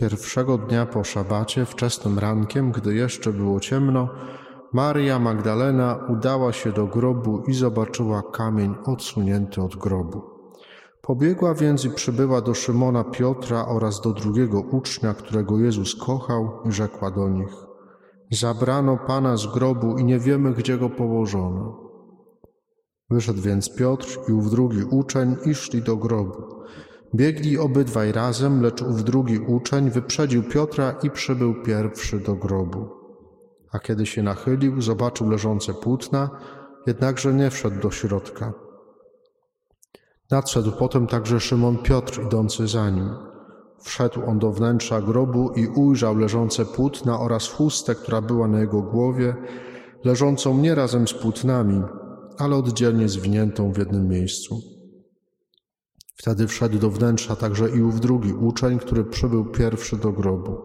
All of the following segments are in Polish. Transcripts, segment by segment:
Pierwszego dnia po szabacie, wczesnym rankiem, gdy jeszcze było ciemno, Maria Magdalena udała się do grobu i zobaczyła kamień odsunięty od grobu. Pobiegła więc i przybyła do Szymona Piotra oraz do drugiego ucznia, którego Jezus kochał, i rzekła do nich: Zabrano pana z grobu i nie wiemy, gdzie go położono. Wyszedł więc Piotr i ów drugi uczeń i szli do grobu. Biegli obydwaj razem, lecz ów drugi uczeń wyprzedził Piotra i przybył pierwszy do grobu. A kiedy się nachylił, zobaczył leżące płótna, jednakże nie wszedł do środka. Nadszedł potem także Szymon Piotr idący za nim. Wszedł on do wnętrza grobu i ujrzał leżące płótna oraz chustę, która była na jego głowie, leżącą nie razem z płótnami, ale oddzielnie zwiniętą w jednym miejscu. Wtedy wszedł do wnętrza także i ów drugi uczeń, który przybył pierwszy do grobu.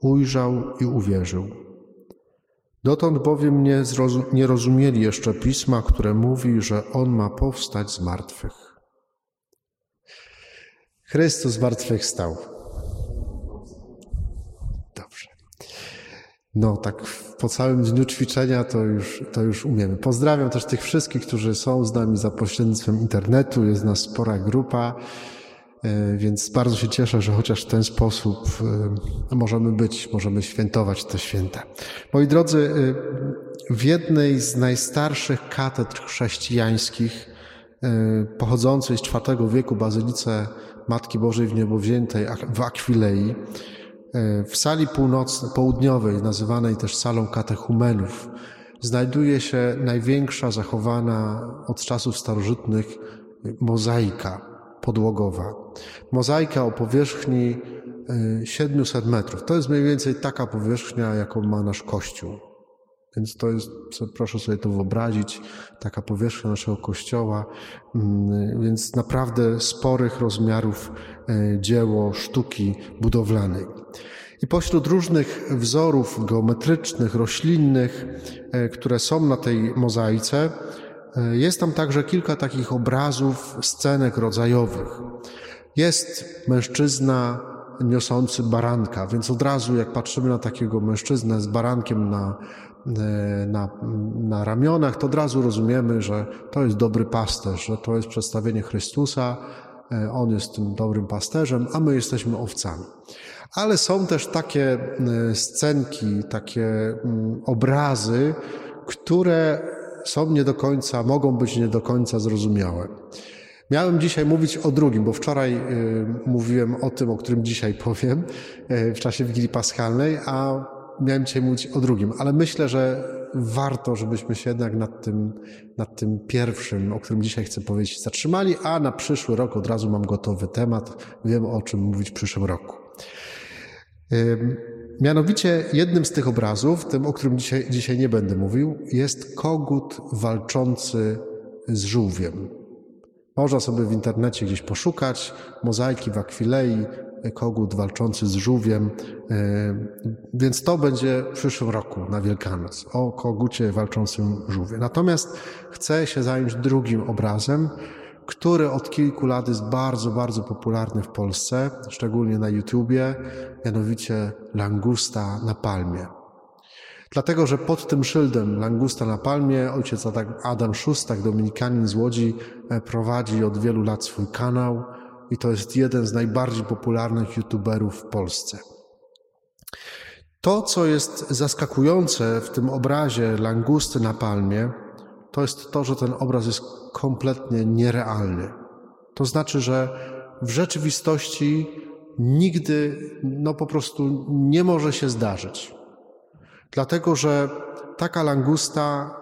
Ujrzał i uwierzył. Dotąd bowiem nie, nie rozumieli jeszcze pisma, które mówi, że on ma powstać z martwych. Chrystus zmartwychwstał. No tak po całym dniu ćwiczenia to już, to już umiemy. Pozdrawiam też tych wszystkich, którzy są z nami za pośrednictwem internetu. Jest nas spora grupa, e, więc bardzo się cieszę, że chociaż w ten sposób e, możemy być, możemy świętować te święta. Moi drodzy, e, w jednej z najstarszych katedr chrześcijańskich, pochodzącej z IV wieku, Bazylice Matki Bożej w Niebowziętej w Akwilei, w sali północnej, południowej, nazywanej też salą katechumenów, znajduje się największa zachowana od czasów starożytnych mozaika podłogowa. Mozaika o powierzchni 700 metrów. To jest mniej więcej taka powierzchnia, jaką ma nasz kościół. Więc to jest, proszę sobie to wyobrazić, taka powierzchnia naszego kościoła, mm, więc naprawdę sporych rozmiarów e, dzieło sztuki budowlanej. I pośród różnych wzorów geometrycznych, roślinnych, e, które są na tej mozaice, e, jest tam także kilka takich obrazów, scenek rodzajowych. Jest mężczyzna niosący baranka, więc od razu jak patrzymy na takiego mężczyznę z barankiem na, na, na ramionach, to od razu rozumiemy, że to jest dobry pasterz, że to jest przedstawienie Chrystusa, e, on jest tym dobrym pasterzem, a my jesteśmy owcami. Ale są też takie e, scenki, takie mm, obrazy, które są nie do końca, mogą być nie do końca zrozumiałe. Miałem dzisiaj mówić o drugim, bo wczoraj mówiłem o tym, o którym dzisiaj powiem w czasie Wigilii Paschalnej, a miałem dzisiaj mówić o drugim, ale myślę, że warto, żebyśmy się jednak nad tym, nad tym pierwszym, o którym dzisiaj chcę powiedzieć, zatrzymali, a na przyszły rok od razu mam gotowy temat. Wiem o czym mówić w przyszłym roku. Mianowicie jednym z tych obrazów, tym, o którym dzisiaj, dzisiaj nie będę mówił, jest kogut walczący z żółwiem. Można sobie w internecie gdzieś poszukać mozaiki w Akwilei, kogut walczący z żółwiem, e, więc to będzie w przyszłym roku na Wielkanoc, o kogucie walczącym żółwie. Natomiast chcę się zająć drugim obrazem, który od kilku lat jest bardzo, bardzo popularny w Polsce, szczególnie na YouTubie, mianowicie langusta na palmie. Dlatego, że pod tym szyldem langusta na palmie ojciec Adam Szustak, dominikanin z Łodzi, e, prowadzi od wielu lat swój kanał i to jest jeden z najbardziej popularnych youtuberów w Polsce. To, co jest zaskakujące w tym obrazie langusty na palmie, to jest to, że ten obraz jest kompletnie nierealny. To znaczy, że w rzeczywistości nigdy, no po prostu nie może się zdarzyć. Dlatego, że taka langusta,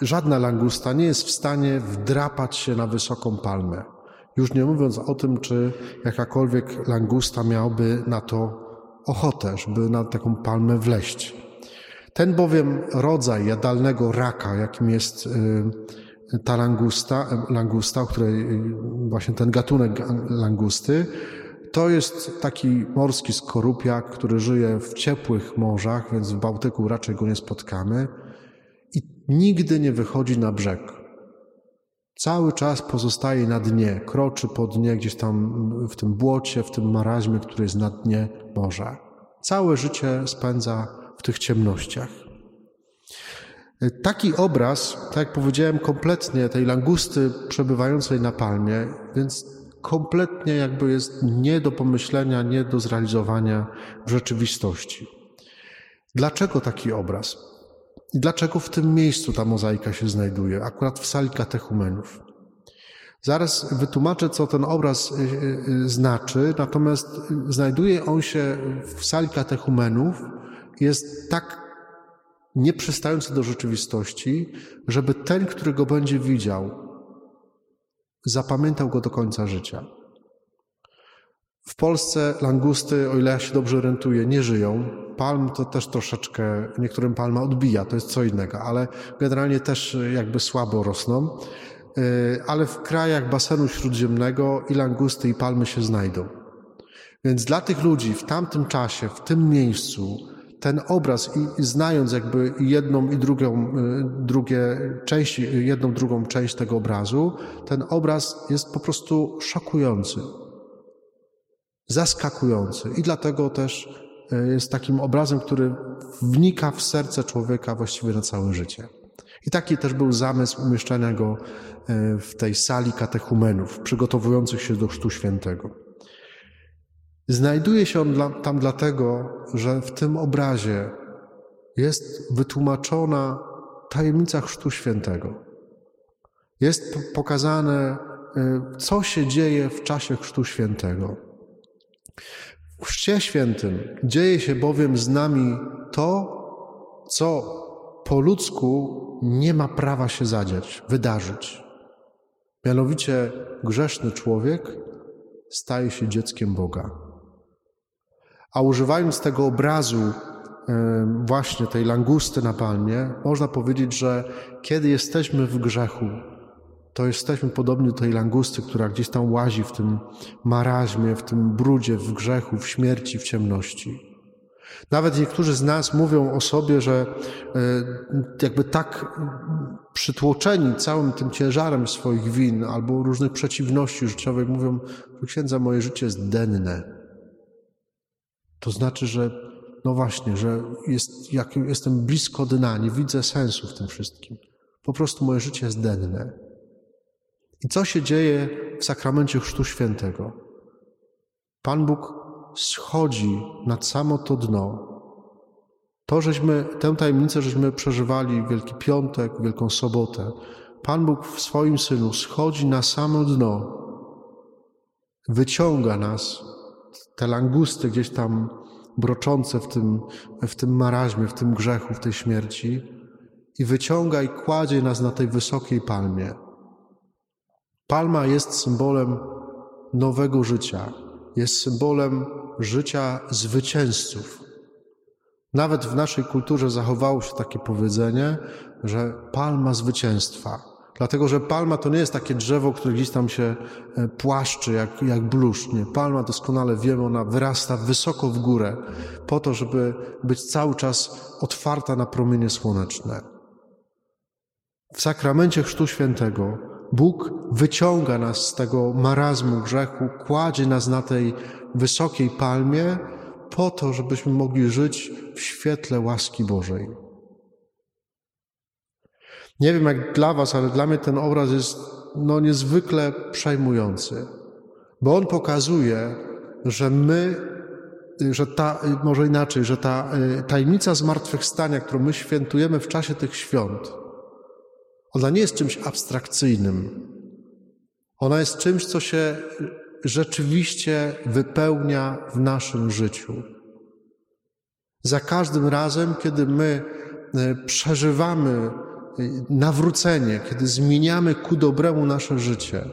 żadna langusta nie jest w stanie wdrapać się na wysoką palmę. Już nie mówiąc o tym, czy jakakolwiek langusta miałby na to ochotę, żeby na taką palmę wleść. Ten bowiem rodzaj jadalnego raka, jakim jest y, ta langusta, langusta, o której y, właśnie ten gatunek langusty, to jest taki morski skorupiak, który żyje w ciepłych morzach, więc w Bałtyku raczej go nie spotkamy i nigdy nie wychodzi na brzeg. Cały czas pozostaje na dnie, kroczy po dnie gdzieś tam w tym błocie, w tym maraźmie, który jest na dnie morza. Całe życie spędza w tych ciemnościach. Taki obraz, tak jak powiedziałem, kompletnie tej langusty przebywającej na palmie, więc kompletnie jakby jest nie do pomyślenia, nie do zrealizowania w rzeczywistości. Dlaczego taki obraz? I dlaczego w tym miejscu ta mozaika się znajduje, akurat w sali katechumenów? Zaraz wytłumaczę, co ten obraz y, y, y, znaczy, natomiast znajduje on się w sali katechumenów, jest tak nieprzystający do rzeczywistości, żeby ten, który go będzie widział, zapamiętał go do końca życia. W Polsce langusty, o ile ja się dobrze orientuję, nie żyją. Palm to też troszeczkę, niektórym palma odbija, to jest co innego, ale generalnie też jakby słabo rosną. Ale w krajach basenu śródziemnego i langusty, i palmy się znajdą. Więc dla tych ludzi w tamtym czasie, w tym miejscu, ten obraz i znając jakby jedną i drugą, y, drugie części, jedną, drugą część tego obrazu, ten obraz jest po prostu szokujący, zaskakujący i dlatego też y, jest takim obrazem, który wnika w serce człowieka właściwie na całe życie. I taki też był zamysł umieszczania go y, w tej sali katechumenów, przygotowujących się do Chrztu Świętego. Znajduje się on tam dlatego, że w tym obrazie jest wytłumaczona tajemnica Chrztu Świętego. Jest pokazane, y, co się dzieje w czasie Chrztu Świętego. W Chrzcie Świętym dzieje się bowiem z nami to, co po ludzku nie ma prawa się zadziać, wydarzyć. Mianowicie grzeszny człowiek staje się dzieckiem Boga. A używając tego obrazu właśnie tej langusty na palmie, można powiedzieć, że kiedy jesteśmy w grzechu, to jesteśmy podobni do tej langusty, która gdzieś tam łazi w tym maraźmie, w tym brudzie, w grzechu, w śmierci, w ciemności. Nawet niektórzy z nas mówią o sobie, że e, jakby tak przytłoczeni całym tym ciężarem swoich win albo różnych przeciwności życiowych, mówią, księdza, moje życie jest denne. To znaczy, że no właśnie, że jest, jak jestem blisko dna, nie widzę sensu w tym wszystkim. Po prostu moje życie jest denne. I co się dzieje w sakramencie Chrztu Świętego? Pan Bóg schodzi nad samo to dno. To, żeśmy, tę tajemnicę, żeśmy przeżywali Wielki Piątek, Wielką Sobotę. Pan Bóg w swoim Synu schodzi na samo dno, wyciąga nas te langusty gdzieś tam broczące w tym, w tym maraźmie, w tym grzechu, w tej śmierci i wyciąga i kładzie nas na tej wysokiej palmie. Palma jest symbolem nowego życia, jest symbolem życia zwycięzców. Nawet w naszej kulturze zachowało się takie powiedzenie, że palma zwycięstwa. Dlatego, że palma to nie jest takie drzewo, które gdzieś tam się e, płaszczy jak, jak bluszcz. Nie. Palma doskonale wiemy, ona wyrasta wysoko w górę po to, żeby być cały czas otwarta na promienie słoneczne. W sakramencie Chrztu Świętego Bóg wyciąga nas z tego marazmu grzechu, kładzie nas na tej wysokiej palmie po to, żebyśmy mogli żyć w świetle łaski Bożej. Nie wiem jak dla Was, ale dla mnie ten obraz jest no, niezwykle przejmujący, bo on pokazuje, że my, że ta, może inaczej, że ta y, tajemnica zmartwychwstania, którą my świętujemy w czasie tych świąt, ona nie jest czymś abstrakcyjnym. Ona jest czymś, co się rzeczywiście wypełnia w naszym życiu. Za każdym razem, kiedy my y, przeżywamy nawrócenie, kiedy zmieniamy ku dobremu nasze życie,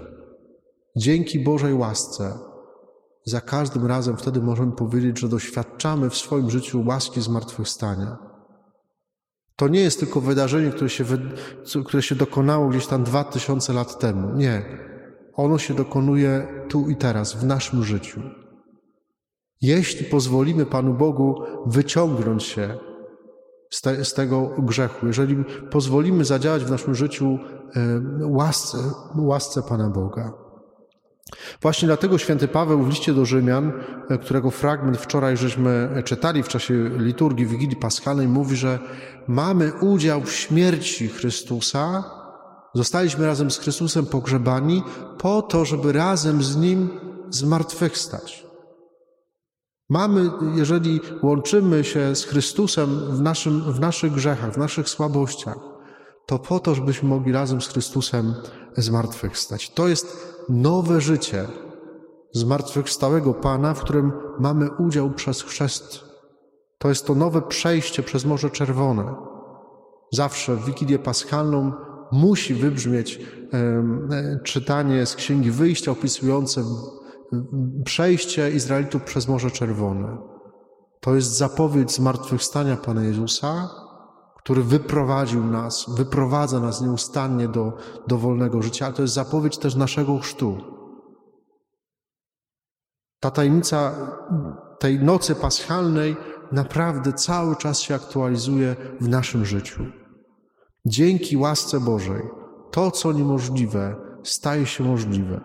dzięki Bożej łasce, za każdym razem wtedy możemy powiedzieć, że doświadczamy w swoim życiu łaski zmartwychwstania. To nie jest tylko wydarzenie, które się, które się dokonało gdzieś tam dwa tysiące lat temu. Nie. Ono się dokonuje tu i teraz, w naszym życiu. Jeśli pozwolimy Panu Bogu wyciągnąć się z, te, z tego grzechu, jeżeli pozwolimy zadziałać w naszym życiu łasce, łasce Pana Boga. Właśnie dlatego święty Paweł w liście do Rzymian, e, którego fragment wczoraj żeśmy czytali w czasie liturgii Wigilii Paschalnej, mówi, że mamy udział w śmierci Chrystusa, zostaliśmy razem z Chrystusem pogrzebani po to, żeby razem z Nim zmartwychwstać. Mamy, jeżeli łączymy się z Chrystusem w, naszym, w naszych grzechach, w naszych słabościach, to po to, żebyśmy mogli razem z Chrystusem zmartwychwstać. To jest nowe życie zmartwychwstałego Pana, w którym mamy udział przez chrzest. To jest to nowe przejście przez Morze Czerwone. Zawsze w Wigilię Paschalną musi wybrzmieć e, czytanie z Księgi Wyjścia opisujące przejście Izraelitów przez Morze Czerwone. To jest zapowiedź zmartwychwstania Pana Jezusa, który wyprowadził nas, wyprowadza nas nieustannie do, do wolnego życia, ale to jest zapowiedź też naszego chrztu. Ta tajemnica tej nocy paschalnej naprawdę cały czas się aktualizuje w naszym życiu. Dzięki łasce Bożej to, co niemożliwe, staje się możliwe.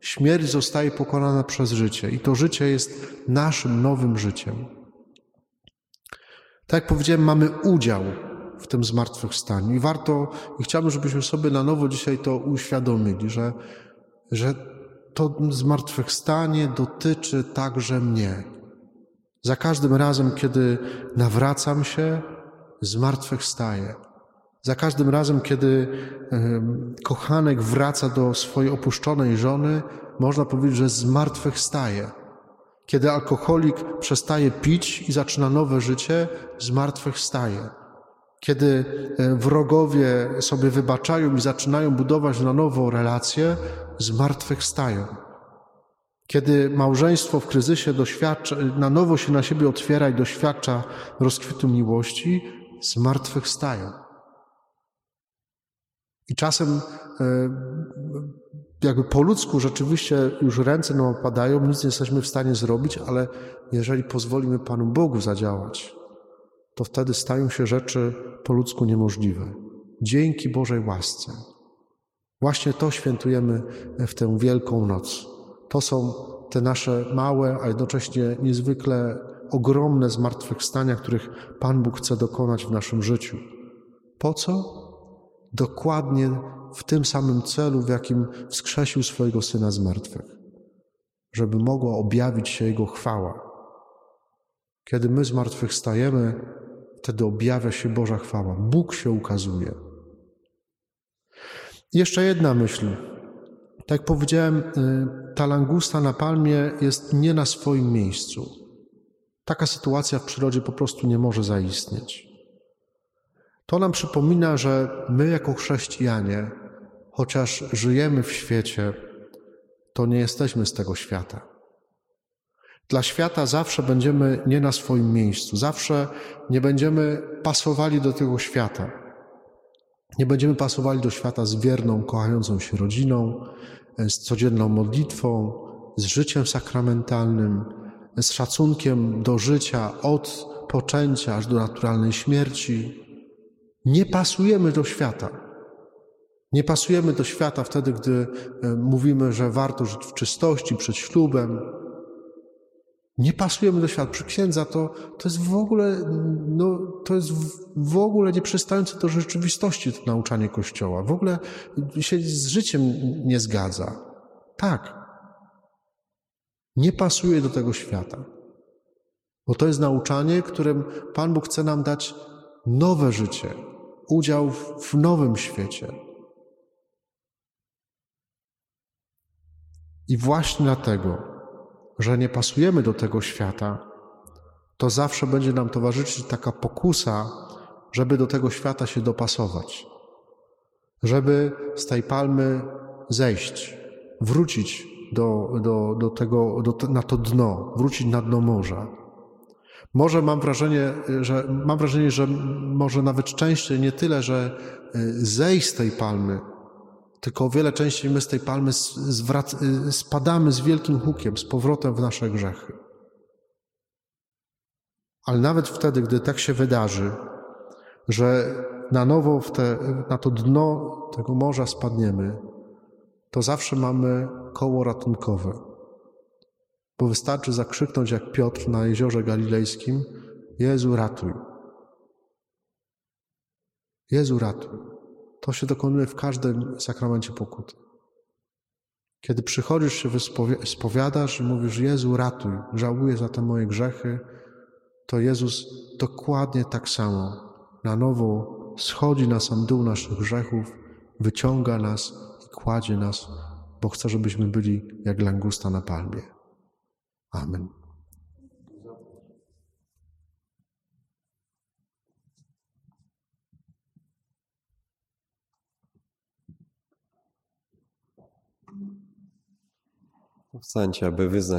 Śmierć zostaje pokonana przez życie i to życie jest naszym nowym życiem. Tak jak powiedziałem, mamy udział w tym zmartwychwstaniu. I warto, i chciałbym, żebyśmy sobie na nowo dzisiaj to uświadomili, że, że to zmartwychwstanie dotyczy także mnie. Za każdym razem, kiedy nawracam się, zmartwychwstaję. Za każdym razem, kiedy kochanek wraca do swojej opuszczonej żony, można powiedzieć, że zmartwychwstaje. Kiedy alkoholik przestaje pić i zaczyna nowe życie, zmartwychwstaje. Kiedy e, wrogowie sobie wybaczają i zaczynają budować na nowo relacje, zmartwychwstają. Kiedy małżeństwo w kryzysie doświadcza, na nowo się na siebie otwiera i doświadcza rozkwitu miłości, zmartwychwstają. I czasem e, jakby po ludzku rzeczywiście już ręce nam opadają, nic nie jesteśmy w stanie zrobić, ale jeżeli pozwolimy Panu Bogu zadziałać, to wtedy stają się rzeczy po ludzku niemożliwe. Dzięki Bożej łasce. Właśnie to świętujemy w tę Wielką Noc. To są te nasze małe, a jednocześnie niezwykle ogromne zmartwychwstania, których Pan Bóg chce dokonać w naszym życiu. Po co? Dokładnie w tym samym celu, w jakim wskrzesił swojego Syna z martwych. Żeby mogła objawić się Jego chwała. Kiedy my zmartwychwstajemy, wtedy objawia się Boża chwała. Bóg się ukazuje. Jeszcze jedna myśl. Tak jak powiedziałem, y, ta langusta na palmie jest nie na swoim miejscu. Taka sytuacja w przyrodzie po prostu nie może zaistnieć. To nam przypomina, że my, jako chrześcijanie, chociaż żyjemy w świecie, to nie jesteśmy z tego świata. Dla świata zawsze będziemy nie na swoim miejscu, zawsze nie będziemy pasowali do tego świata. Nie będziemy pasowali do świata z wierną, kochającą się rodziną, z codzienną modlitwą, z życiem sakramentalnym, z szacunkiem do życia od poczęcia aż do naturalnej śmierci. Nie pasujemy do świata. Nie pasujemy do świata wtedy, gdy e, mówimy, że warto żyć w czystości przed ślubem, nie pasujemy do świata. Przy księdza to, to jest w ogóle, no, to jest w ogóle nieprzystające do rzeczywistości to nauczanie Kościoła. W ogóle się z życiem nie zgadza. Tak. Nie pasuje do tego świata. Bo to jest nauczanie, którym Pan Bóg chce nam dać nowe życie, udział w nowym świecie. I właśnie dlatego że nie pasujemy do tego świata, to zawsze będzie nam towarzyszyć taka pokusa, żeby do tego świata się dopasować, żeby z tej palmy zejść, wrócić do, do, do tego, do, na to dno, wrócić na dno morza. Może mam wrażenie, że mam wrażenie, że może nawet częściej nie tyle, że y, zejść z tej palmy, tylko o wiele częściej my z tej palmy y, spadamy z wielkim hukiem, z powrotem w nasze grzechy. Ale nawet wtedy, gdy tak się wydarzy, że na nowo te, na to dno tego morza spadniemy, to zawsze mamy koło ratunkowe. Bo wystarczy zakrzyknąć jak Piotr na jeziorze galilejskim: Jezu, ratuj. Jezu, ratuj. To się dokonuje w każdym sakramencie pokuty. Kiedy przychodzisz się spowiadasz i mówisz: Jezu, ratuj, żałuję za te moje grzechy, to Jezus dokładnie tak samo na nowo schodzi na sam dół naszych grzechów, wyciąga nas i kładzie nas, bo chce, żebyśmy byli jak langusta na palmie. Amen. Wstańcie, aby wyznać